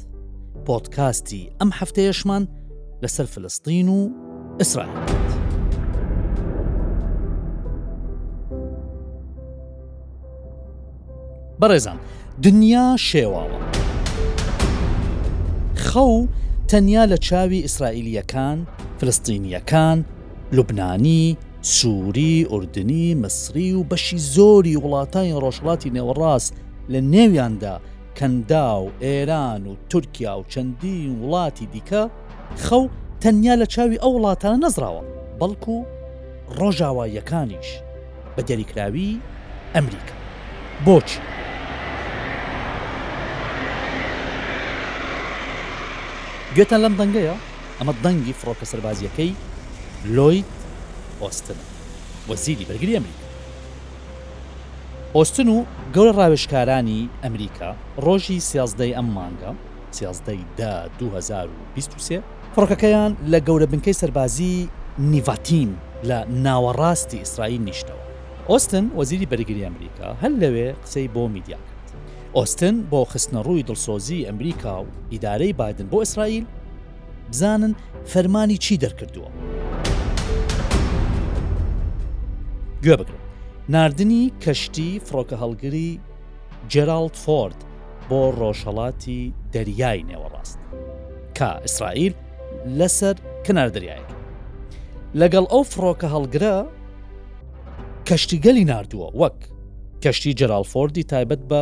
دەکات. پۆدکاستی ئەم هەفتەیەشمان لەسەر فلستین و ئیسرائیل بێت. بەڕێزان دنیا شێواوە خەو تەنیا لە چاوی ئیسرائیلیەکان فلستینیەکان لوبنانی سووری ئوردنی مسری و بەشی زۆری وڵاتانی ڕۆژهڵاتی نێوەڕاست لە نێویاندا کەنداو، ئێران و تورکیا و چەندین وڵاتی دیکە، خەو تەنیا لە چاوی ئەو وڵاتانە نەزڕاوە، بەڵکو ڕۆژاواییەکانیش بە دیاریکراوی ئەمریکا. بۆچی؟ گوێتان لەم دەنگەیە؟ ئەمە دەنگی فڕۆکە سەربازییەکەی لۆید ئۆستنە، وەزیری بەرگری ئەمریکا. ئۆستن و گەورە ڕاوێژکارانی ئەمریکا ڕۆژی سیازدە ی ئەم مانگە، سیازدە ی دە دوو هەزار و بیست و سێ، فڕۆکەکەیان لە گەورە بنکەی سەربازی نیڤاتیم لە ناوەڕاستی ئیسرائیل نیشتەوە. ئۆستن وەزیری بەرگری ئەمریکا هەر لەوێ قسەی بۆ میدیا کرد. ئۆستن بۆ خستنەڕووی دڵسۆزیی ئەمریکا و ئیدارەی بایدن بۆ ئیسرائیل، بزانن فەرمانی چی دەرکردووە. گوێ بگرن ناردنی کەشتی فڕۆکە هەڵگری جێراڵد فۆرد بۆ ڕۆژهڵاتی دەریای نێوەڕاست کە ئیسرائیل لەسەر کەنار دەریایەک لەگەڵ ئەو فڕۆکە هەڵگرە کەشتیگەلی نردووە وەک کەشتی جەرالفۆردی تایبەت بە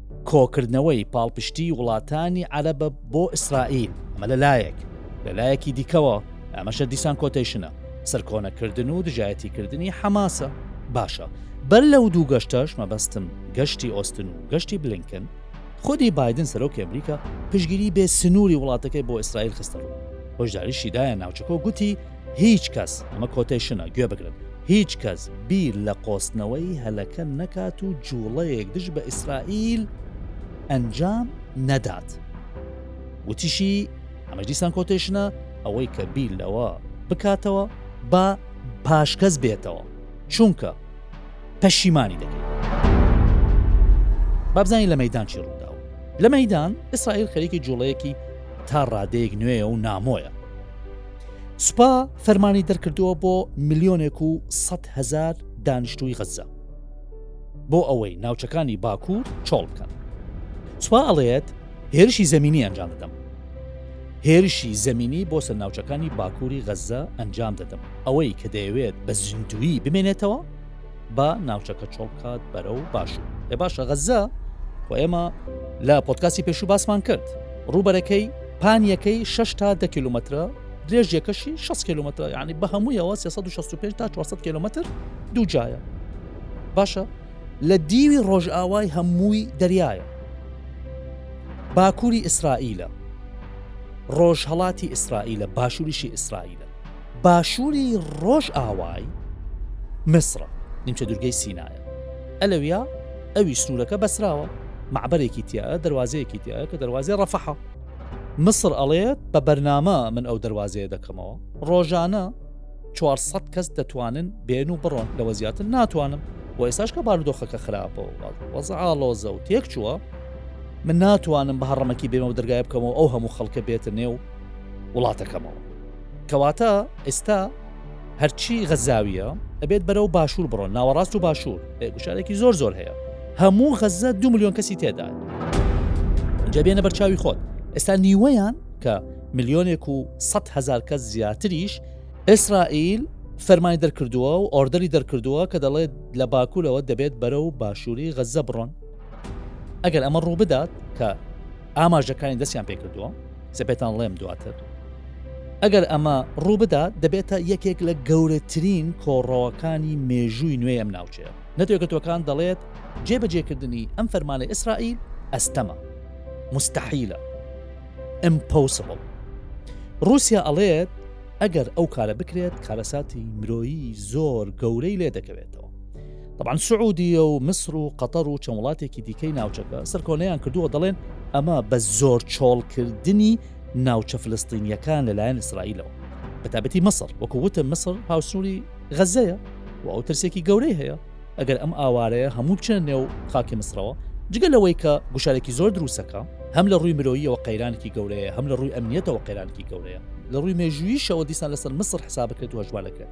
کۆکردنەوەی پاڵپشتیی وڵاتانی عەرەبە بۆ ئیسرائیل، ئەمە لە لایەک، لە لایەکی دیکەوە، ئەمەشە دیسان کۆتەیشنە، سەرکۆنەکردن و دژایەتیکردنی حەماسە. باشە، بەر لەو دوو گەشتەش، مەبەستم گەشتی ئۆستن و گەشتی بلینکن، خودی بایدن سەرۆکی ئەمریکا پشتگیریی بێ سنووری وڵاتەکەی بۆ ئیسرائیل خستەڕوو، هۆشداریشی دایە ناوچەکە و گوتی، هیچ کەس، ئەمە کۆتەیشنە، گوێ بگرن، هیچ کەس بیر لە قۆستنەوەی هەلەکە نەکات و جووڵەیەک دژ بە ئیسرائیل ئەنجام نەدات. وتیشی، ئەمەش دیسان کۆتەیشنە، ئەوەی کە بیر لەوە بکاتەوە با پاشگەز بێتەوە، چونکە پەشیمانی دەکەین. با بزانین لە مەیدان چی ڕووداوە. لە مەیدان، ئیسرائیل خەریکی جووڵەیەکی تا ڕادەیەک نوێیە و نامۆیە. سوپا فەرمانی دەرکردووە بۆ ملیۆنێک و سەد هەزار دانیشتووی غەززە بۆ ئەوەی ناوچەکانی باکوور چۆڵ بکەن سوپا ئەڵێت هێرشی زەمینی ئەنجام دەدەم هێرشی زەمینی بۆ سەر ناوچەکانی باکووری غەززە ئەنجام دەدەم ئەوەی کە دەیەوێت بە زیندوی بمێنێتەوە با ناوچەکە چۆڵ بکات بەرەو باشوور ئێ باشە غەزە خۆ ئێمە لە پۆتکاسی پێشوو باسمان کرد ڕووبەرەکەی پانیەکەی 6 تا دە کیلومترە درێژیەکەشی 6 کیلومتر ینی بە هەموویەوە 365 تا 400 کیلومتر دوو جایە باشە لە دیوی ڕۆژئاوای هەمووی دەریایە باکووری ئیسرائیلە ڕۆژهڵاتی ئیسرائیلە باشووریشی ئیسرائیلە باشووری ڕۆژئاوای میسرە، نیمچە دوورگەی سینایە ە لەویا، ئەویش سنوورەکە بەسراوە، مەعبەرێکی تیایە، دەروازەیەکی تیایە کە دەروازەی ڕەفەحە. میسر ئەڵێت بە بەرنامە من ئەو دەروازەیە دەکەمەوە، ڕۆژانە چوار سەد کەس دەتوانن بێن و بڕۆن، لەوە زیاتر ناتوانم و ئێستاش کە بارودۆخەکە خراپە و وەزع ئاڵۆزە و تێکچووە، من ناتوانم بە هەڕەمەکی بێمە و دەرگای بکەمەوە ئەو هەموو خەڵکە بێتە نێو وڵاتەکەمەوە. کەواتە ئێستا هەرچی غەزاویە ئەبێت بەرەو باشوور بڕۆن ناوەڕاست و باشوور گوشارێکی زۆر زۆر هەیە هەموو غەزە دو میلیۆن کەسی تێدا جەبێنە بەرچاوی خۆت ئێستا نیوەیان کە میلیۆنێک و سە هزار کەس زیاتریش ئیسرائیل فەرمای دەرکردووە و ئۆردەری دەرکردووە کە دەڵێت لە باکوورەوە دەبێت بەرە و باشووری غەزە بڕۆن ئەگەر ئەمە ڕوو بدات کە ئاماژەکانی دەستیان پێکردووە جا پێتانڵێم دواتر ئەگەر ئەمە ڕووبدات دەبێتە یەکێک لە گەورەترین کۆڕەوەکانی مێژووی نوێی ئەم ناوچەیە نەتێکەتوەکان دەڵێت جێبەجێکردنی ئەم فەرمانە ئیسرائیل ئەستەمە مستحیلە ئەمپۆسبڵ رووسیا ئەڵێت ئەگەر ئەو کارە بکرێت کارەساتی مرۆیی زۆر گەورەی لێ دەکەوێتەوە تەبعەن سعودیە و میسر و قەتەر و چەند وڵاتێکی دیکەی ناوچەکە سەرکۆنەیان کردووە دەڵێن ئەمە بە زۆر چۆڵکردنی ناوچە فلستینیەکان لەلایەن ئیسرائیلەوە بەتابەتی مەسر وەکو وتە مەسر هاوسنووری غەزەیە و ئەو ترسێکی گەورەی هەیە ئەگەر ئەم ئاوارەیە هەموو بچێن نێو خاکی مسرەوە جگە لەوەی کە گوشارێکی زۆر دروستەکە هەم لە ڕووی مرۆییەوە قەیرانێکی گەورەیە هەم لە ڕووی ئەمنیەتەوە قەیرانێکی گەورەیە لە ڕووی مێژوویشەوە دیسان لەسەر مسر حسابەکەێت وەژوانەکەێت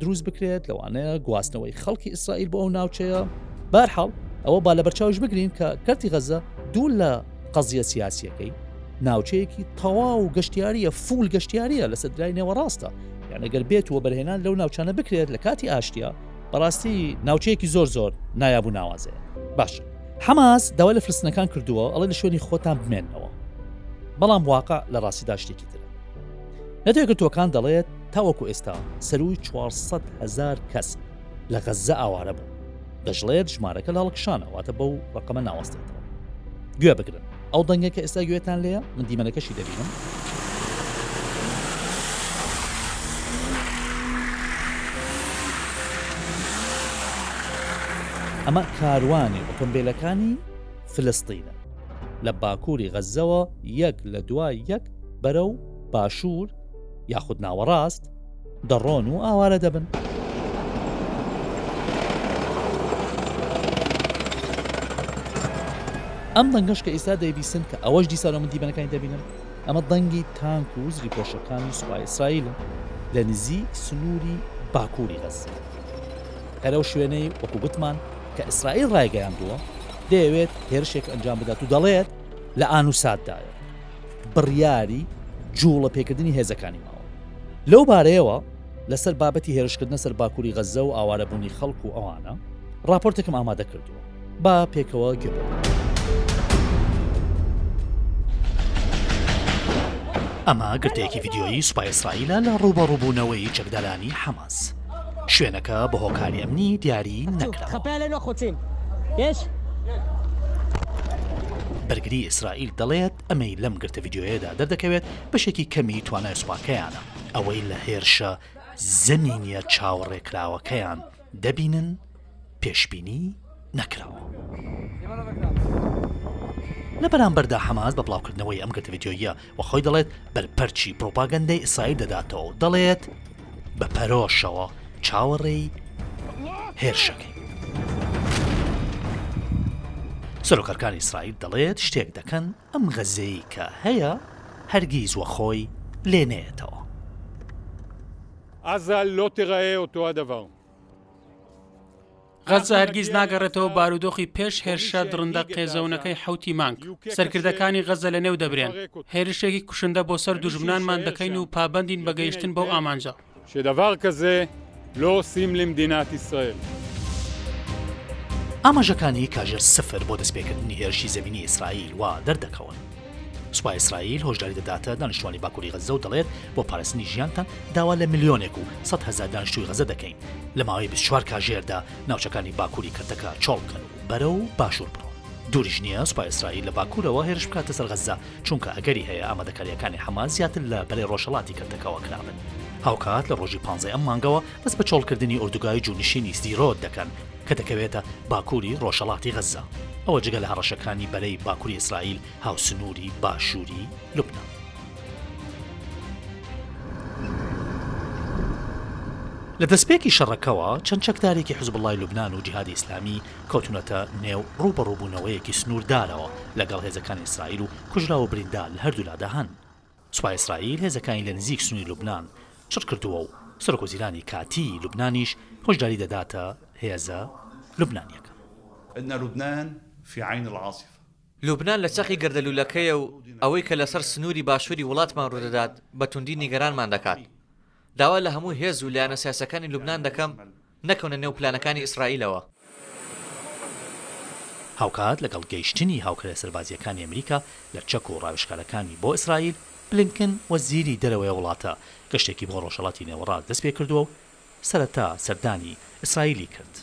دروست بکرێت لەوانەیە گواستنەوەی خەڵکی ئیسرائیل بۆ ئەو ناوچەیە بارحاڵ ئەوە با لە بەرچاوش بگرین کە کەرتی غەزە دوو لە قەزیە سیاسیەکەی ناوچەیەکی تەواو گەشتیاریە فول گەشتیاریە لەسەر درای نێوەڕاستە یانەگەر بێت و بەرهێنان لەو ناوچانە بکرێت لە کاتی ئاشتیا بەڕاستی ناوچەیەکی زۆر زۆر نایاب و ناوازەیە باش حەماس داوا لە فرستنەکان کردووە ئەڵێ لە شوێنی خۆتان بمێنەوە بەڵام واقع لە ڕاستیدا شتێکی تر نەتێکگرتوەکان دەڵێت تاوەکو ئێستا سەرووی چوار سەد هەزار کەس لە غەززە ئاوارە بوون. دەشڵێت ژمارەکە لە هەڵکشانە واتە بەو ڕەقەمە ناوەستێتەوە. گوێ بگرن ئەو دەنگە کە ئێستا گوێتان لێیە من دیمەنەکەشی دەبینم. ئەمە کاروانی ئۆتۆمبیلەکانی فلستینە لە باکووری غەزەوە یەک لە دوای یەک بەرەو باشوور یاخود ناوەڕاست دەڕۆن و ئاوارە دەبن. ئەم دەنگەش کە ئیستا دەیبیسن کە ئەوەش دیسانەوە من دیبەنەکانی دەبینم ئەمە دەنگی تانک و زری پۆشەکانی سوپای ئیسرائیلن لە نزی سنووری باکووری غەز هەرەو شوێنەی وەکو گوتمان کە ئیسرائیل ڕایگەیاندووە دەیەوێت هێرشێک ئەنجام بدات و دەڵێت لە ئانوساتدایە بڕیاری جووڵە پێکردنی هێزەکانی ماوە. لەو بارەیەوە لەسەر بابەتی هێرشکردنە سەر باکووری غەززە و ئاوارە بوونی خەڵک و ئەوانە، ڕاپۆرتێکم ئامادە کردووە. با پێکەوە گوێ بگرین. ئەمە گرتەیەکی ڤیدیۆیی سوپای ئیسرائیلە لە ڕووبەڕووبوونەوەی چەکدارانی حەماس. شوێنەکە بە هۆکاری ئەمنی دیاری نەکراوە. بەرگری ئیسرائیل دەڵێت، ئەمەی لەم گرتە ڤیدیۆیەدا دەردەکەوێت بەشێکی کەمی توانای سوپاکەیانە، ئەوەی لە هێرشە زەمینییە چاوەڕێکراوەکەیان دەبینن، پێشبینی نەکراوە. لە بەرامبەردا حەماس بە بڵاوکردنەوەی ئەم گرتە ڤیدیۆییە و خۆی دەڵێت بەرپەرچی پڕوپاگەندەی ئیسرائیل دەداتەوە و دەڵێت بە پەرۆشەوە چاوەڕێی هێرشەکەی. سەرۆکەرکانی ئیسرائیل دەڵێت شتێک دەکەن ئەم غەزەیی کە هەیە هەرگیز وە خۆی لێنێتەوە. غەززە هەرگیز ناگەڕێتەوە بارودۆخی پێش هێرشە دڕندە قێزەونەکەی حوتی مانگ سەرکردەکانی غەزە لە نێو دەبرێن هێرشێکی کوشندە بۆ سەر دوژمنانمان دەکەین و پابندین بەگەیشتن بەو ئامانجە شێدەڤاغ کەزێ لۆ سیملیم دیناتی سرائیل. ئاماژەکانی کاژێر سفر بۆ دەستپێکردنی هێرشی زەمینی ئیسرائیل وا دەردەکەون. سوپای ئیسرائیل هۆشداری دەداتە دانیشتوانی باکووری غەززە و دەڵێت بۆ پارستنی ژیانتان داوا لە ملیۆنێک و سەد هەزار دانیشتووی غەزە دەکەین لە ماوەی 24 کاژێردا ناوچەکانی باکووری کەرتەکە چۆڵ بکەن و بەرەو باشوور بڕۆن. دووریش نییە سوپای ئیسرائیل لە باکوورەوە هێرش بکاتە سەر غەززە، چونکە ئەگەری هەیە ئامادەکارییەکانی حەماس زیاتر لە بەرەی ڕۆژهەڵاتی کەرتەکەوە خراپبن. هاوکات لە ڕۆژی پانزەی ئەم مانگەوە دەست بە چۆڵکردنی ئۆردوگای جوونشینی سدیرۆت دەکەن، کە دەکەوێتە باکووری ڕۆژهەڵاتی غەززە، ئەوە جگە لە هەڕەشەکانی بەرەی باکووری ئیسرائیل هاوسنووری باشووری لوبنان. لە دەستپێکی شەڕەکەوە چەند چەکدارێکی حزبوڵڵای لوبنان و جیهادی ئیسلامی کەوتوونەتە نێو ڕووبەڕووبوونەوەیەکی سنووردارەوە لەگەڵ هێزەکانی ئیسرائیل و کوژراو و بریندار لە هەردوولادا هەن. سوپای ئیسرائیل هێزەکانی لە نزیک سنووری لوبنان چڕ کردووە و سەرۆکوەزیرانی کاتیی لوبنانیش هۆشداری دەداتە هێزە لوبنانییەکان. ان لبنان فی عین العاصفە. لوبنان لە چەقی گەردەلوولەکەیە و ئەوەی کە لەسەر سنووری باشووری وڵاتمان روودەدات بە توندی نیگەرانمان دەکات. داوا لە هەموو هێز و لایەنە سیاسییەکانی لوبنان دەکەم نەکەونە نێو پلانەکانی ئیسرائیلەوە. هاوکات لەگەڵ گەیشتنی هاوکەرە سەربازییەکانی ئەمریکا لە چەک و ڕاوێژکارەکانی بۆ ئیسرائیل، بلینکن وەزیری دەرەوەی وڵاتە گەشتێکی بۆ ڕۆژهەڵاتی نێوەڕاست دەستپێکردووە و سەرەتا سەردانی ئیسرائیلی کرد.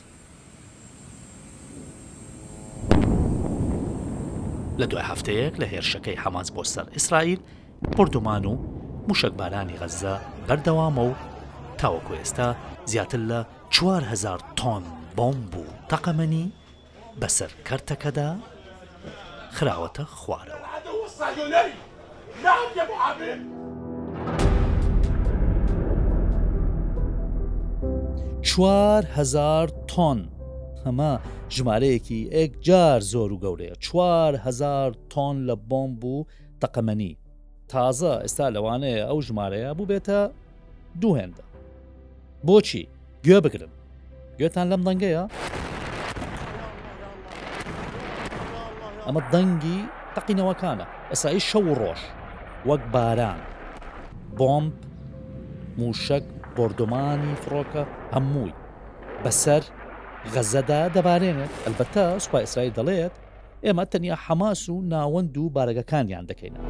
لە دوای هەفتەیەک لە هێرشەکەی حەماس بۆ سەر ئیسرائیل، بۆردومان و موشەکبارانی غەززە بەردەوامە و تاوەکو ئێستا زیاتر لە چوار هەزار تۆن بۆمب و تەقەمەنی بەسەر کەرتەکەدا خراوەتە خوارەوە. چوار هەزار تۆن ئەمە ژمارەیەکی ئێک جار زۆر و گەورەیە چوار هەزار تۆن لە بۆمب و تەقەمەنی. تازە ئێستا لەوانەیە ئەو ژمارەیە بووبێتە دوو هێندە. بۆچی؟ گوێ بگرن. گوێتان لەم دەنگەیە؟ ئەمە دەنگی تەقینەوەکانە ئەسایی شەو و ڕۆژ وەک باران بۆمب موشک بردومانی فڕۆکە هەمووی بەسەر غەزەدا دەبارێنێت ئەلبەتە سوپای ئیسرائیل دەڵێت ئێمە تەنیا حەماس و ناوەند و بارەگەکانیان دەکەینەوە.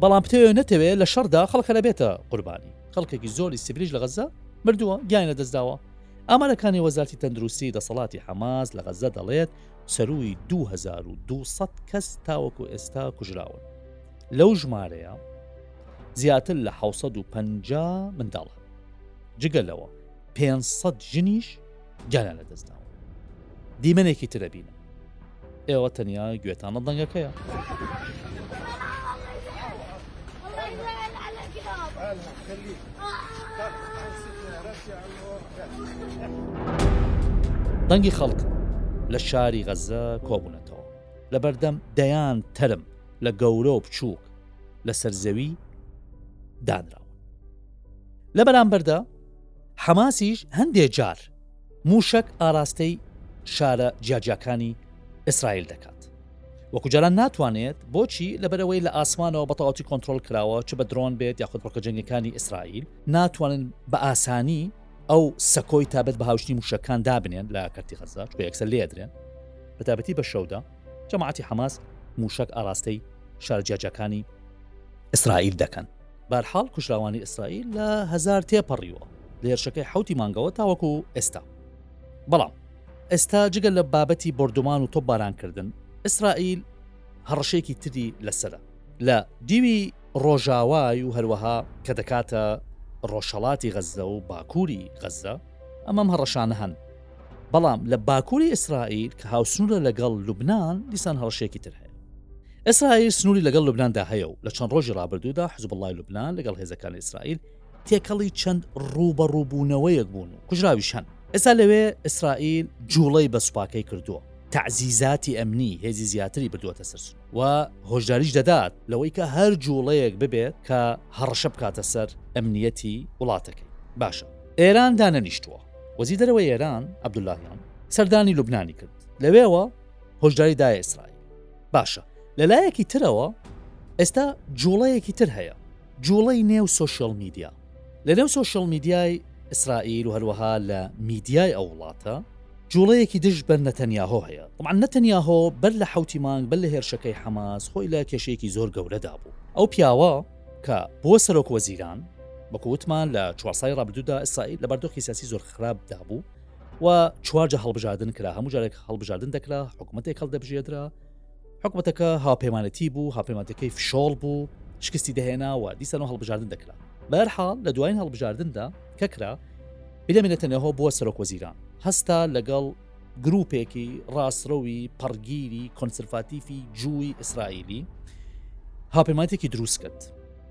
بەڵام بتەوێ نەتەوێ لە شەردا خەڵکە دەبێتە قوربانی خەڵکێکی زۆری سیبریش لە غەزە مردووە گیان لە دەستداوە ئامارەکانی وەزارتی تەندروستی دەسەڵاتی حەماز لە غەزە دەڵێت سەروی 2200 کەس تاوەکو ئێستا کوژراون لەو ژمارەیە زیاتر لە 1950 منداڵە جگە لەوە پێنج سەد ژنیش گیانیان لەدەستداوە دیمەنێکی ترە بینە ئێوە تەنیا گوێتانە دەنگەکەیە. دەنگی خەڵک لە شاری غەزە کۆبوونەتەوە لە بەردەم دەیان تەرم لە گەورە و بچووک لەسەر زەوی دانراون لە بەرامبەردا حەماسیش هەندێ جار مووشەک ئاراستەی شارە جیاجیاکانی ئیسرائیل دەکات. وەکو جاران ناتوانێت بۆچی لەبەرەوەی لە ئاسمانەوە بەتەواوەتی کۆنترۆل کراوە چ بە درۆن بێت یاخود فڕۆکە جەنگیەکانی ئیسرائیل ناتوانن بە ئاسانی ئەو سەکۆی تابێت بە هاوشنی موشەکان دابنێن لە کەرتی غەزدا چ یەکسەر لێدرێن بەتابەتی بە شەودا جەماعەتی حەماس موشەک ئاراستەی شارجیاجەکانی ئیسرائیل دەکەن بەرحاڵ کوژراوانی ئیسرائیل لە هەزار تێپەڕیوە لە هێرشەکەی حوتی مانگەوە تاوەکو ئێستا بەڵام ئێستا جگە لە بابەتی بردومان و تۆ بارانکردن ئیسرائیل هەڕشێکی تری لەسرە لە دیوی ڕۆژاوای و هەروەها کە دەکاتە ڕۆژهڵاتی غەززە و باکووری غەززە ئەمەم هەڕەشانە هەن بەڵام لە باکووری ئیسرائیل کە هاوسنوورە لەگەڵ لوبناان دیسان هەڵشێکی تر هەیە ئیسرائیل سنووری لەگەڵ لوبناندا هەیە و لە چەند ڕۆژی ڕابردوودا حزبوڵڵای لوبنان لەگەڵ هێزەکانی ئیسرائیل تێکەڵی چەند ڕووبەڕووبوونەوەیەک بوون و کوژراویش هەن. ئێستا لەوێ ئیسرائیل جووڵەی بە سوپاکەی کردووە، تەعزیزاتی ئەمنی هێزی زیاتری بردووەتە سەر سنوور و هۆشداریش دەدات لەوەی کە هەر جووڵەیەک ببێت کە هەڕەشە بکاتە سەر ئەمنییەتی وڵاتەکەی. باشە ئێران دانەنیشتووە. وەزیری دەرەوەی ئێران عەبدوللاهیان سەردانی لوبنانی کرد، لەوێوە هۆشداری دایە ئیسرائیل. باشە لە لایەکی ترەوە ئێستا جوڵەیەکی تر هەیە جوڵەی نێو سوۆشیل میدیا لە نێو سوۆشیل میدیای ئیسرائیل و هەروەها لە میدیای ئەو وڵاتە جوڵەیەکی دژ بە نەتەنیاهۆ هەیە وان نەتەنیاهۆ بەر لە حوتی مانگ بەر لە هێرشەکەی حەماس خۆی لە کێشەیەکی زۆر گەورەدا بوو ئەو پیاوە کە بۆ سەرۆک وەزیران بەکووتمان لە چوارسای ڕابردوودا ئیسرائیل لە بەردۆخی سیاسی زۆر خراپدا بوو و چوار جار هەڵبژاردن کرا هەموو جارێک هەڵبژاردن دەکرا حکوومەتێک هەڵدەبژێدرا حکوومەتەکە هاپەیمانەتی بوو هاپەیمانەتەکەی فشۆڵ بوو شکستی دەهێناوە دیسانەوە هەڵبژاردن دەکرا بەرحاڵ لە دوایین هەڵبژاردندا کەکرا بلێمینە تەنێهۆ بووە سەرۆک وەزیران هەستا لەگەڵ گروپێکی ڕاستڕەوی پەڕگیری کۆنسرفاتیفی جووی ئیسرائیلی هاپەیمانەتێکی دروست کرد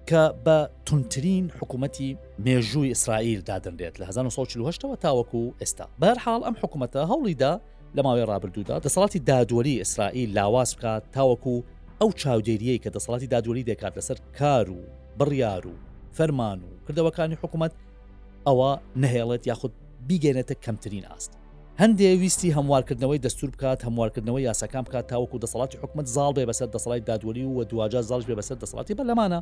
کە بە تونترین حکوومەتی مێژووی ئیسرائیل دادنرێت لە 1940ەوە تاوەکو ئێستا بەرحاڵ ئەم حکوومەتە هەوڵیدا لە ماوەی ڕابردوودا دەسەڵاتی دادوەری ئیسرائیل لاواز بکات تاوەکو ئەو چاودێریەی کە دەسەڵاتی دادوەری دەکات لەسەر کار و بڕیار و فەرمان و کردەوەکانی حکوومەت ئەوە نەهێڵێت یاخود بیگەێنێتە کەمترین ئاست هەندێ ویستی هەموارکردنەوەی دەستور بکات، هەموارکردنەوەی یاساکان بکات تاوەکو دەسەڵاتی حکومەت زاڵ بێ بەسەر دەسەڵاتی دادوەری و وە دواجار زاڵیش بێ بەسەر دەسەڵاتی پەرلەمانە.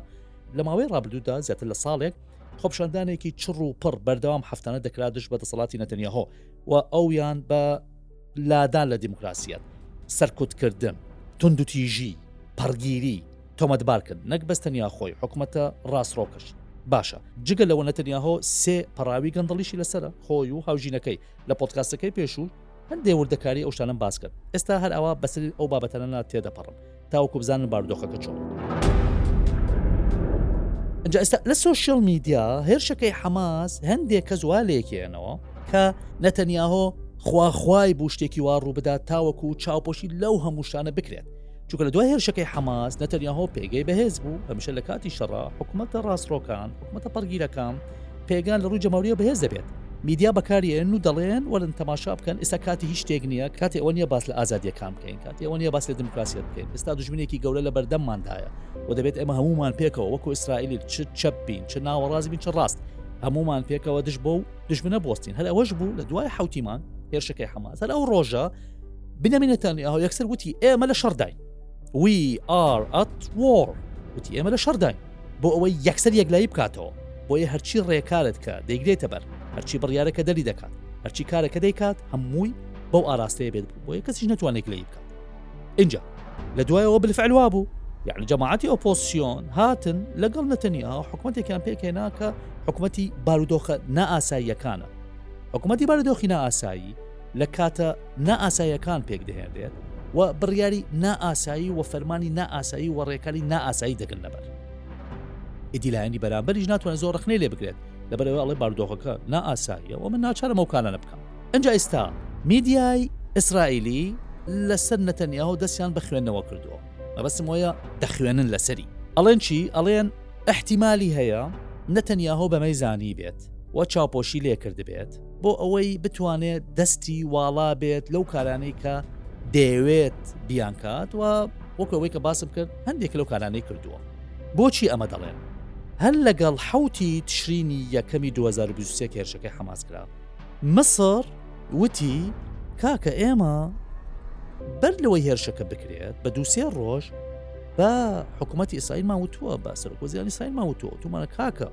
لە ماوەی ڕابردودا زیاتر لە ساڵێک خۆپیشاندانێکی چڕ و پڕ بەردەوام هەفتانە دەکرا دژ بە دەسەڵاتی نەتەنیاهۆ و ئەویان بە لادان لە دیموکراسیەت، سەرکوتکردن، توندوتیژی، پەڕگیری، تۆمەتبار کرد نەک بەس تەنیا خۆی، حکومەتە ڕاستڕۆکەش. باشە جگە لەوە نەتەنیاهۆ سێ پەڕاوی گەندەڵیشی لەسەرە، خۆی و هاوژینەکەی، لە پۆدکاستەکەی پێشوو هەندێ وردەکاری ئەو شتانەم باس کرد، ئێستا هەر ئاوا بەسەری ئەو بابەتانەنا تێدەپەڕم تاوەکو بزانن باردۆخەکە چۆنە. ئینجا ئێستا لە سۆشیال میدیا هێرشەکەی حەماس هەندێک کەس وا لێکێنەوە کە نەتەنیاهۆ خواخوای بوو شتێکی وا ڕوو بدات تاوەکو و چاوپۆشی لەو هەمووشانە بکرێت چونکە لە دوای هێرشەکەی حەماس نەتەنیاهۆ پێگەی بەهێز بوو هەمیشە لە کاتی شەڕا حکوومەتە ڕاستڕۆکان حکوومەتە پەڕگیرەکان پێگان لە ڕووی جەماوریە بەهێز دەبێت میدیا بەکاریێن و دەڵێن وەرن تەماشا بکەن ئستا کاتی هیچ شتێک نییە کاتی ئەوە نیە باس لە ئازادیەکان بکەین کاتی ئەوە نیە باس لە دموکراسیت بکەین ئستا دژمنێکی گەورە لە بەردەمماندایە و دەبێت ئێمە هەمومان پێکەوە وەکو ئیسرائیلی چ چەپ بین چ ناوەڕاز بین چ ڕاست هەمومان پێکەوە دش بۆ و دژمنە بۆستین هەر ئەوەش بوو لە دوای حوتیمان هێرشەکەی حەماس هەر ئەو ڕۆژە بنەمی نەتانیاهۆ یەکسەر وتی ئێمە لە شەڕداین وی ئار ئەت وۆڕ وتی ئێمە لە شەڕداین بۆ ئەوەی یەکسەر یەکلایی بکاتەوە بۆیە هەرچی ڕێکارت کە دەیگرێتە بەر هەرچی بڕیارەکە دەری دەکات هەرچی کارەکە دەیکات هەمووی بەو ئاراستەیە بێت بۆیە کەسیش نتوانێت لی بکات اینجا لە دوایەوە بلفعلوا بوو یعنی جەماعەتی ئۆپۆسیۆن هاتن لەگەڵ نەتەنیا حکوومەتێکیان پێکێنا کە حکوومەتی بارودۆخە نائاساییەکانە حکوومەتی بارودۆخی نائاسایی لە کاتە نائاساییەکان پێک دەهێنرێت و بڕیاری نائاسایی و فەرمانی نائاسایی و ڕێکاری نائاسایی دەگرنە بەر. ئیدی لایەنی بەرامبەریش ناتوانێت زۆر ڕخنەی لێ بکرێت لەبەرەوە ئەڵێ باردۆخەکە نائاساییە و من ناچارم ئەو کارانە بکەم. ئەنجا ئێستا میدیای ئیسرائیلی لەسەر نەتەنیاهۆ دەستیان بە خوێندنەوە کردووە. مەبەستم وەیە دەخوێنن لەسەری. ئەڵێن چی؟ ئەڵێن ئیحتیمالی هەیە نەتەنیاهۆ بەمەی زانیبێت و چاوپۆشی لێ کردبێت، بۆ ئەوەی بتوانێت دەستی واڵا بێت لەو کارانەی کە دەیەوێت بیانکات و وەکو ئەوەی کە باسم کرد هەندێک لەو کارانەی کردووە بۆچی ئەمە دەڵێن هەر لەگەڵ حوتی تشرینی یەکەمی 2023 هێرشەکەی حەماس کرا مسر وتی کاکە ئێمە بەر لەوەی هێرشەکە بکرێت بە دووسێ ڕۆژ بە حکوومەتتی ئیسرائیل ماوتووە بە سەرۆکۆزیانی سای ماوتۆ تومانە کاکە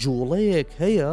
جوڵەیەک هەیە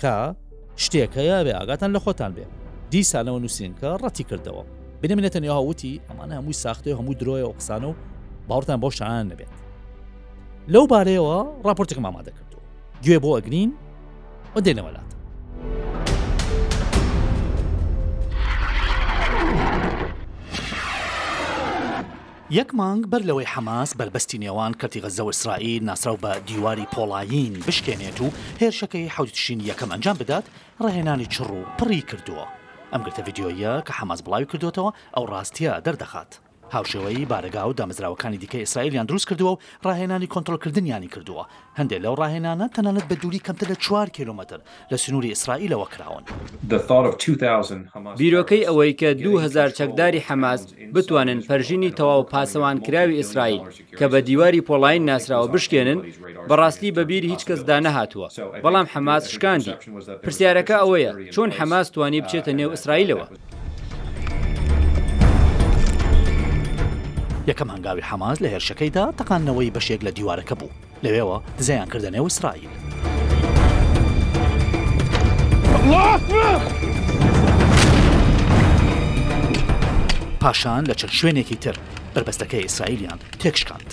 کە شتێک هەیە ئەبێ ئاگاتان لە خۆتان بێ دیسانەوە نووسینکە ڕەتی کردەوە بنێ منێتە نێها وتی ئەمانە هەمووی ساختێ هەموو درۆیە و قسانە و باوتان بۆ شان نەبێت لەو بارەیەوە راپۆرتێکم ئامادە کردو گوێ بۆ ئەگرین و دێنەوەلات یەک مانگ بەر لەوەی حەماس بەربەستی نێوان کەرتی غەززە و ئیسرائیل ناسراو بە دیواری پۆڵایین بشکێنێت و هێرشەکەی حەوت تشرینی یەکەم ئەنجام بدات، ڕاهێنانی چڕ و پڕی کردووە. ئەم گرتە ڤیدیۆییە کە حەماس بڵاویکردووەتەوە ئەو ڕاستییە دەردەخات. هاوشێوەی بارەگا و دامەزراوەکانی دیکەی ئیسرائیلیان دروستکردووە و ڕاهێنانی کۆنترۆڵکردنیانی کردووە، هەندێک لەو ڕاهێنانە تەنانەت بە دووری کەمتر لە چوار کیلۆمەتر لە سنووری ئیسرائیلەوە کراون. بیرۆکەی ئەوەی کە دوو هەزار چەکداری حەماس بتوانن پەرژینی تەواو پاسەوانکراوی ئیسرائیل کە بە دیواری پۆڵایین ناسراوە بشکێنن، بەڕاستی بە بیری هیچ کەسدا نەهاتووە، بەڵام حەماس شکاندی. پرسیارەکە ئەوەیە چۆن حەماس توانی بچێتە نێو ئیسرائیلەوە؟ یەکەم هەنگاوی حەماس لە هێرشەکەیدا تەقاندنەوەی بەشێک لە دیوارەکە بوو لەوێەوە دزەیان کردە نێو ئیسرائیل. پاشان لە چەند شوێنێکی تر بەربەستەکەی ئیسرائیلیان تێکشکاند.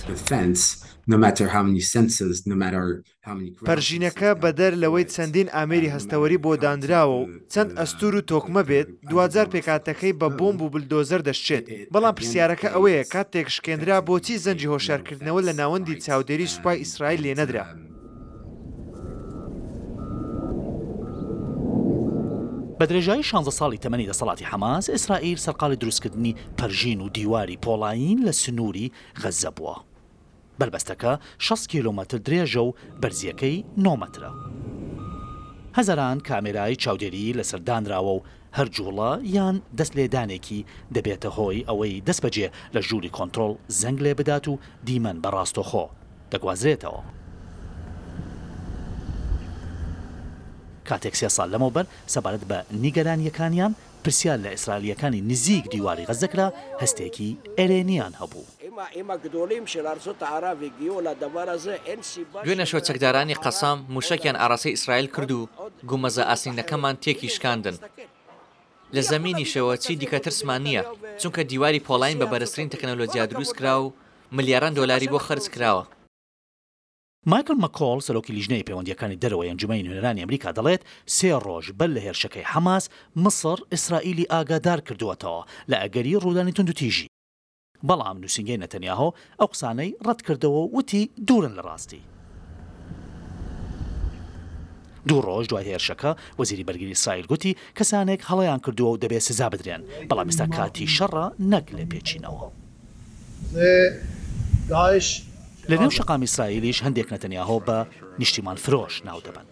پەرژینەکە بەدەر لەوەی چەندین ئامێری هەستەوەری بۆ دانراوە و چەند ئەستور و تۆکمە بێت دواجار پێکاتەکەی بە بۆمب و بلدۆزەر دەشچێت بەڵام پرسیارەکە ئەوەیە کاتێک شکێنرا بۆچی زەنجی هۆشارکردنەوە لە ناوەندی چاودێری سوپای ئیسرائیل لێنەدرا؟ بە درێژایی شانزە ساڵی تەمەنی دەسەڵاتی حەماس، ئیسرائیل سەرقاڵی دروستکردنی پەرژین و دیواری پۆڵایین لە سنووری غەززە بووە. بەربەستەکە شەست کیلۆمەتر درێژە و بەرزییەکەی نۆ مەترە. هەزاران کامێرای چاودێریی لەسەر دانراوە و هەر جووڵە یان دەست لێدانێکی دەبێتە هۆی ئەوەی دەستبەجێ لە ژووری کۆنترۆڵ زەنگ لێ بدات و دیمەن بە ڕاستەوخۆ دەگوازرێتەوە. کاتێک سێ ساڵ لەمەوبەر سەبارەت بە نیگەرانییەکانیان پرسیار لە ئیسرائیلییەکانی نزیک دیواری غەززە کرا، هەستێکی ئەرێنییان هەبوو. دوێنێ شەو چەکدارانی قەسام مووشەکیان ئاراستەی ئیسرائیل کرد و گومەزە ئاسنینەکەمان تێکی شکاندن. لە زەمینیشەوە چی دیکە ترسمان نییە، چونکە دیواری پۆڵاین بە بەرزترین تەکنەلۆجیا دروست کرا و ملیاران دۆلاری بۆ خەرج کراوە. مایکڵ مەکۆڵ، سەرۆکی لیژنەی پەیوەندییەکانی دەرەوەی ئەنجومەنی نوێنەرانی ئەمریکا دەڵێت، سێ ڕۆژ بەر لە هێرشەکەی حەماس، میسڕ ئیسرائیلی ئاگادار کردووەتەوە لە ئەگەری ڕوودانی توندوتیژی. بەڵام نووسینگەی نەتەنیاهۆ ئەو قسانەی ڕەت کردەوە و وتی دوورن لە ڕاستی. دوو ڕۆژ دوای هێرشەکە، وەزیری بەرگری ئیسرائیل گوتی، کەسانێک هەڵەیان کردووە و دەبێت سزا بدرێن، بەڵام ئێستا کاتی شەڕە نەک لێپێچینەوە. لەنێو شەقامی ئیسرائیلیش هەندێک نەتەنیاهۆ بە نیشتیمان فرۆش ناو دەبەن،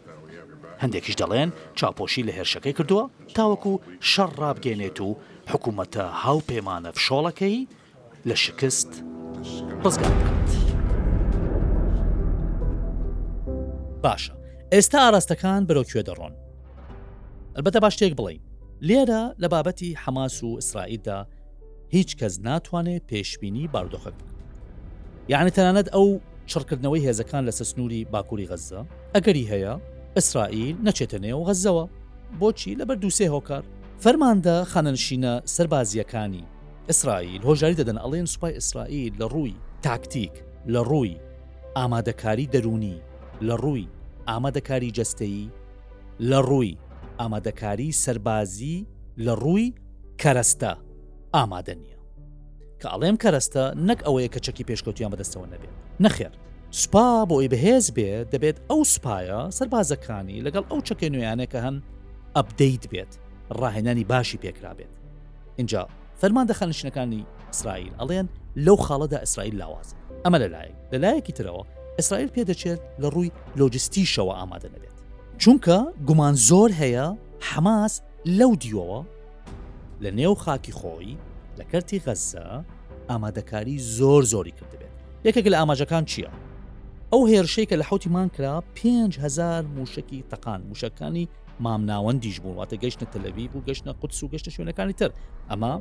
هەندێکیش دەڵێن چاوپۆشی لە هێرشەکەی کردووە تاوەکو شەڕ ڕابگەیەنێت و حکومەتە هاوپەیمانە فشۆڵەکەی لە شکست ڕزگار بکات. باشە ئێستا ئاراستەکان بەرەو کوێ دەڕۆن؟ ئەلبەتە با شتێک بڵێین، لێرە لە بابەتی حەماس و ئیسرائیلدا، هیچ کەس ناتوانێت پێشبینی باردۆخەک بکات. یەعنی تەنانەت ئەو چڕکردنەوەی هێزەکان لەسەر سنووری باکووری غەززە، ئەگەری هەیە ئیسرائیل نەچێتە نێو غەززەوە. بۆچی؟ لەبەر دوو سێ هۆکار. فەرماندە خانەنشینە سەربازییەکانی ئیسرائیل هۆشداری دەدەن، ئەڵێن سوپای ئیسرائیل لە ڕووی تاکتیک، لە ڕووی ئامادەکاری دەروونی، لە ڕووی ئامادەکاری جەستەیی، لە ڕووی ئامادەکاری سەربازی، لە ڕووی. کەرەستە ئامادە نییە کە ئەڵێم کەرەستە نەک ئەوەیە کە چەکی پێشکەوتیان بەدەستەوە نەبێت نەخێر سوپا بۆی بەهێز بێ دەبێت ئەو سوپایە سەربازەکانی لەگەڵ ئەو چەکە نوێیانە کە هەن ئەبدەیت بێت ڕاهێنانی باشی پێکرابێت اینجا فەرمان دەخەنشینەکانی ئیسرائیل ئەڵێن لەو خاڵەدا ئیسرائیل لاواز ئەمە لەلایەک لەلایەکی ترەوە ئیسرائیل پێدەچێت لە ڕووی لۆجستیشەوە ئامادە نەبێت چونکە گومان زۆر هەیە حەماس لەو دیوەوە لە نێو خاکی خۆی لە کەرتی غەززە ئامادەکاری زۆر زۆری کردبێت یەکێک لە ئاماژەکان چییە؟ ئەو هێرشەی کە لە حوتی مان کرا 5هزار موشکی تەقان موشەکانی مامناوەندیش بوون واتە گەشتە تەلەوی بوو گەشتە قوتس و گەشتە شوێنەکانی تر ئەمە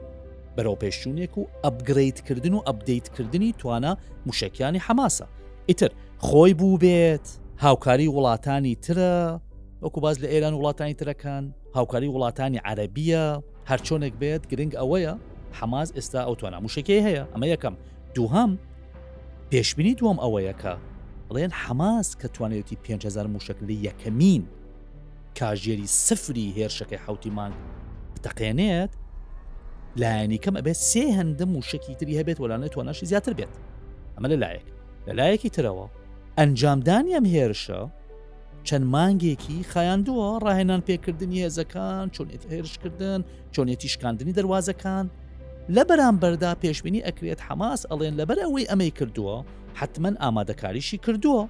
بەرەو پێشچوونێک و ئەبگریتکردن و ئەبدەیتکردنی توانا موشەکیانی حەماسە ئیتر خۆی بوو بێت هاوکاری وڵاتانی ترە وەکو باس لە ئێران وڵاتانی ترەکان هاوکاری وڵاتانی عەربیە هەرچۆنێک بێت گرنگ ئەوەیە حەماز ئێستا ئەو توانە موشکی هەیە ئەمە یەکەم دووهام پێشببینی دووەم ئەوەیە کە بڵێن حەماس کە توانێتی 5هزار موشک لە یەکەمین کاژێری سفری هێرشەکەی حوتی مانگ بتەقێنێت لایەنی کەم ئەبێت سێ هەندە موشکی تری هەبێت وەلانێت تواناشی زیاتر بێت ئەمە لە لایەک لە لایەکی ترەوە ئەنجامدانی ئەم هێرشە چەند مانگێکی خایاندووە ڕاهێنان پێکردنی هێزەکان چۆنێت هێرشکردن چۆنێتی شکاندنی دەواازەکان لە بەرامبەردا پێشببینی ئەکرێت حەماس ئەڵێن لەبەر ئەوەی ئەمەی کردووە حتمما ئامادەکاریشی کردووە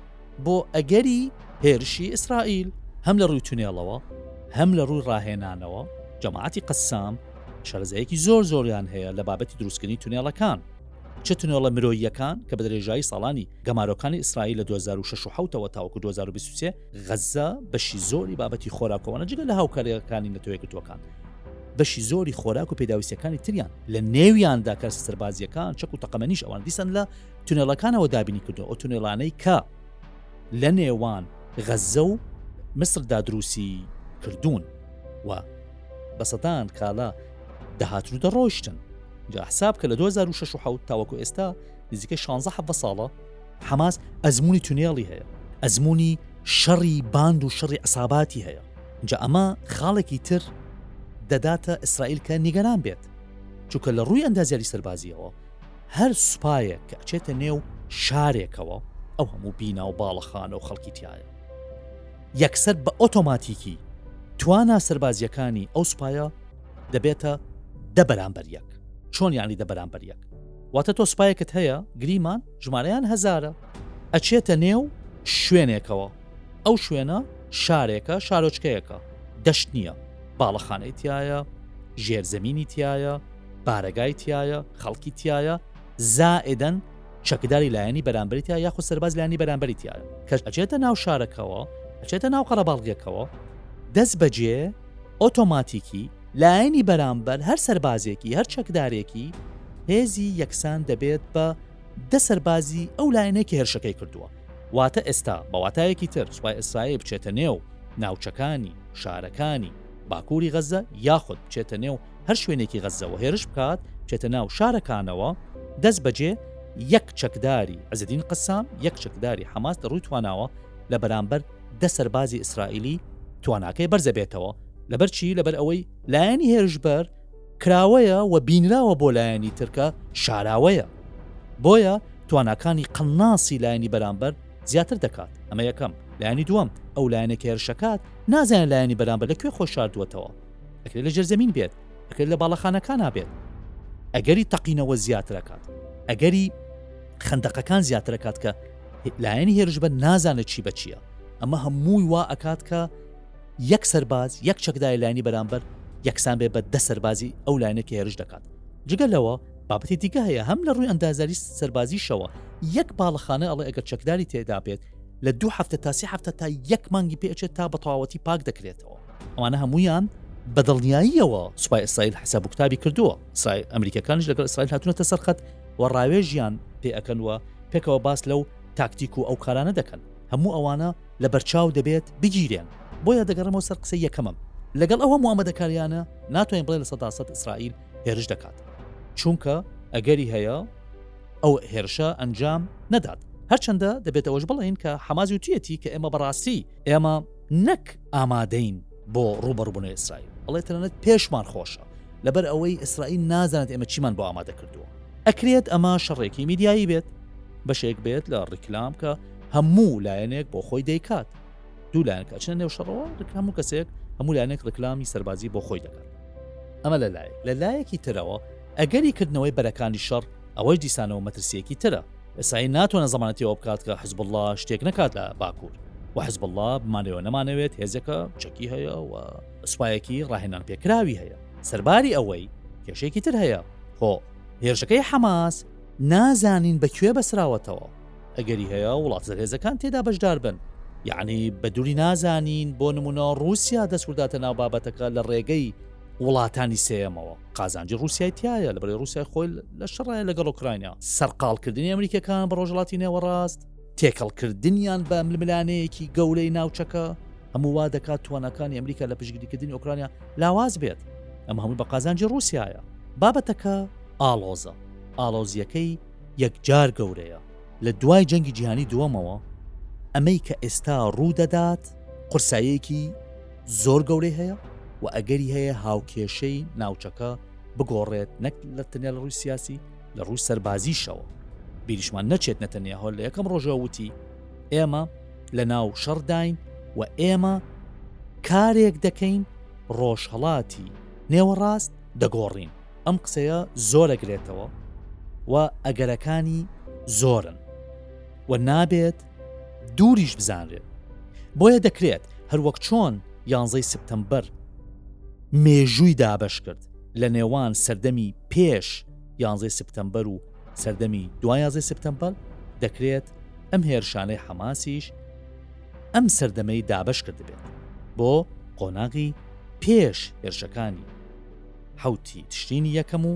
بۆ ئەگەری هێرشی ئیسرائیل هەم لە ڕووی تونێڵەوە هەم لە ڕووی ڕاهێنانەوە جەماعتی قسام شەرزەیەکی زۆر زۆریان هەیە لە بابەتی دروستکردنی تونێڵەکان چ تونێڵە مرۆییەکان کە بە درێژایی ساڵانی گەمارۆکانی ئیسرائیل لە دوو هەزار و شەش و حەوت ەوە تاوەکو دوو هەزار و بیست و سێ غەززە بەشی زۆری بابەتی خۆراکەوانە جگە لە هاوکاریەکانی نەتەوە یەکگرتووەکان بەشی زۆری خۆراک و پێداویستیەکانی تریان لە نێویاندا کەرسە سەربازیەکان چەک و تەقەمەنیش ئەوان دیسان لە تونێلەکانەوە دابینی کردو ئەو تونێلانەی کە لە نێوان غەززە و مصردا دروستی کردوون و بە سەدان کالا دەهاتن و دەڕۆیشتن جا حساب کە لە 2006 و حوت تاوەکو ئێستا نزیکە 16 حەڤە ساڵە حەماس ئەزمموی تونێڵی هەیە ئەزمموی شەڕی باند و شەڕی عساباتی هەیە جا ئەمە خاڵێکی تر دەداتە ئیسرائیل کە نیگەران بێت چونکە لە ڕووی ئەندازیاری سەربازیەوە هەر سوپایەک کە ئەچێتە نێو شارێکەوە ئەو هەموو بینا و باڵەخانە و خەڵکی تایە یەکسەر بە ئۆتۆماتیکی توانا سەربازییەکانی ئەو سوپایە دەبێتە دە بەرامبەر یەک چۆن یانی دە بەرامبەر یەک واتە تۆ سوپایەکت هەیە گریمان ژمارەیان هەزارە ئەچێتە نێو شوێنێکەوە ئەو شوێنە شارێکە شارۆچکەیەکە دەشت نییە باڵەخانەی تایە ژێرزەمینی تایە بارەگای تایە خەڵکی تایە زائیدا چەکداری لایەنی بەرامبەری تیا یاخود سەرباز لایەنی بەرامبەری تیایە کە ئەچێتە ناو شارەکەوە ئەچێتە ناو قەرەباڵغیەکەوە دەست بەجێ ئۆتۆماتیکی لایەنی بەرامبەر هەر سەربازێکی هەر چەکدارێکی هێزی یەکسان دەبێت بە دە سەربازی ئەو لایەنێکی هێرشەکەی کردووە واتە ئێستا بەواتایەکی تر سوپای ئیسرائیل بچێتە نێو ناوچەکانی شارەکانی باکووری غەزە یاخود بچێتە نێو هەر شوێنێکی غەززەوە هێرش بکات بچێتە ناو شارەکانەوە، دەست بەجێ یەک چەکداری عزدین قەسام یەک چەکداری حەماس لە ڕووی تواناوە لە بەرامبەر دە سەربازی ئیسرائیلی تواناکەی بەرزەبێتەوە لەبەر چی لەبەر ئەوەی لایەنی هێرشبەر کراوەیە و بینراوە بۆ لایەنی ترکە شاراوەیە بۆیە تواناکانی قەناسی لایەنی بەرامبەر زیاتر دەکات ئەمە یەکەم لایەنی دووەم ئەو لایەنە کێرشەکات نازانە لایەنی بەرامبەر لە کوێ خۆ شاردووەتەوە ئەکرێت لە ژێرزەمین بێت ئەکرێت لە باڵەخانەکانا بێت ئەگەری تەقینەوە زیاترەکات ئەگەری خندەقەکان زیاترەکات کە لایەنی هێرش بە نازانێت چی بە چییە ئەمە هەمووی وا ئەکات کە یەک سەرباز یەک چەکدای لایانی بەرامبەر یەکسان بێ بە دە سەربازی ئەو لایەنێکی هێرش دەکات جگە لەوە بابەتی دیکە هەیە هەم لە ڕووی ئەندازاری سەربازیشەوە یەک باڵەخانە ئەڵێ ئەگەر چەکداری تێدا بێت لە دوو هەفتە تاسی هەفتە تا یەک مانگی پێچێت تا بە تەواوەتی پاک دەکرێتەوە ئەوانە هەموویان بە دڵنیاییەوە سوپای ئیسرائیل حساب و کتابی کردووە ئیسرائیل ئەمریکەکانیش لەگەڵ ئیسرائیل هاتوونەتە سەرخەت و ڕاوێژیان پێ ئەکەن وە پێکەوە باس لەو تاکتیک و ئەو کارانە دەکەن هەموو ئەوانە لە بەرچاو دەبێت بگیرێن بۆیە دەگەڕمەوە سەر قسە یەکەمم لەگەڵ ئەو هەموو ئامادەکاریانە ناتوانین بڵێ لە سەدا سەد ئیسرائیل هێرش دەکات چونکە ئەگەری هەیە ئەو هێرشە ئەنجام نەدات هەرچەندە دەبێتەوەش بڵێن کە حەماز وتیەتی کە ئێمە بەڕاستی ئێمە نەک ئامادەین بۆ ڕوبەڕبونە ئیسرائیل ئەڵێ تەنانەت پێشمان خۆشە لەبەر ئەوەی ئیسرائیل نازانێت ئێمە چیمان بۆ ئامادە کردووە ئەکرێت ئەمە شەڕێکی میدیایی بێت بەشێک بێت لە ڕیکلام کە هەموو لایەنێک بۆ خۆی دەیکات دوو لایەن کەچنە نێو شەڕەوە ڕکام و کەسێک هەموو لایەنێک ڕکلامی سەربازی بۆ خۆی دەکات ئەمە لە لایەک لە لایەکی ترەوە ئەگەری کردنەوەی بەرەکانی شەڕ ئەوەی دیسانەوە مەترسیەکی ترە ئیسرائیل ناتوانێت زەمانەتی ئەوە بکات کە حزب اللە شتێک نەکات لە باکوور و حزب اللە بمانەوە نەمانەوێت هێزێکە چەکی هەیە و سوپایەکی ڕاهێنان پێکراوی هەیە سەرباری ئەوەی کێشێکی تر هەیە خۆ هێرشەکەی حەماس نازانین بە کوێ بەسراوەتەوە ئەگەری هەیە وڵات زەرێزەکان تێدا بەشدار بن یعنی بە دووری نازانین بۆ نمونە رووسیا دەسورداتە ناو بابەتەکە لە ڕێگەی وڵاتانی سێەمەوە قازانجی ڕوسیای تیایە لەبەرەی ڕوسای خۆی لە شەڕایە لەگەڵ ئۆکراینە سەرقالکردنی ئەمریکەکان بە ڕۆژڵاتی نێوەڕاست تێکەڵکردنیان بە ململانەیەکی گەورەی ناوچەکە هەموو وا دەکات توانەکانی ئەمریکا لە پشگیریکردنی ئۆکرانیا لاواز بێت ئەم هەموو بە قازانجی رووسایە بابەتەکە ئاڵۆزە ئاڵۆزیەکەی یەکجار گەورەیە لە دوای جەنگی جیهانی دووەمەوە ئەمەی کە ئێستا ڕوو دەدات قورسایەکی زۆر گەورەی هەیە و ئەگەری هەیە هاوکێشەی ناوچەکە بگۆڕێت نەک لە تەنیا لە ڕووی سیاسی لە ڕووی سەربازیشەوە بیریشمان نەچێت نەتەنیا هۆل لە یەکەم ڕۆژە وتی ئێمە لە ناو شەڕداین و ئێمە کارێک دەکەین ڕۆژهڵاتی نێوەڕاست دەگۆڕین ئەم قسەیە زۆرەگرێتەوە و ئەگەرەکانی زۆرن و نابێت دووریش بزانرێت بۆیە دەکرێت هەروەک چۆن یانزەی سپتەمبەر مێژووی دابش کرد لە نێوان سەردەمی پێش یانزەی سپتەمبەر و سەردەمی دوایازەی سپتەمبەر دەکرێت ئەم هێرشانەی حەماسیش ئەم سەردەمەی دابش کردبێت بۆ قۆناغی پێش هێرشەکانی حوتی تشتینی یەکەم و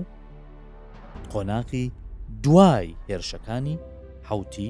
قۆناغی دوای هێرشەکانی حوتی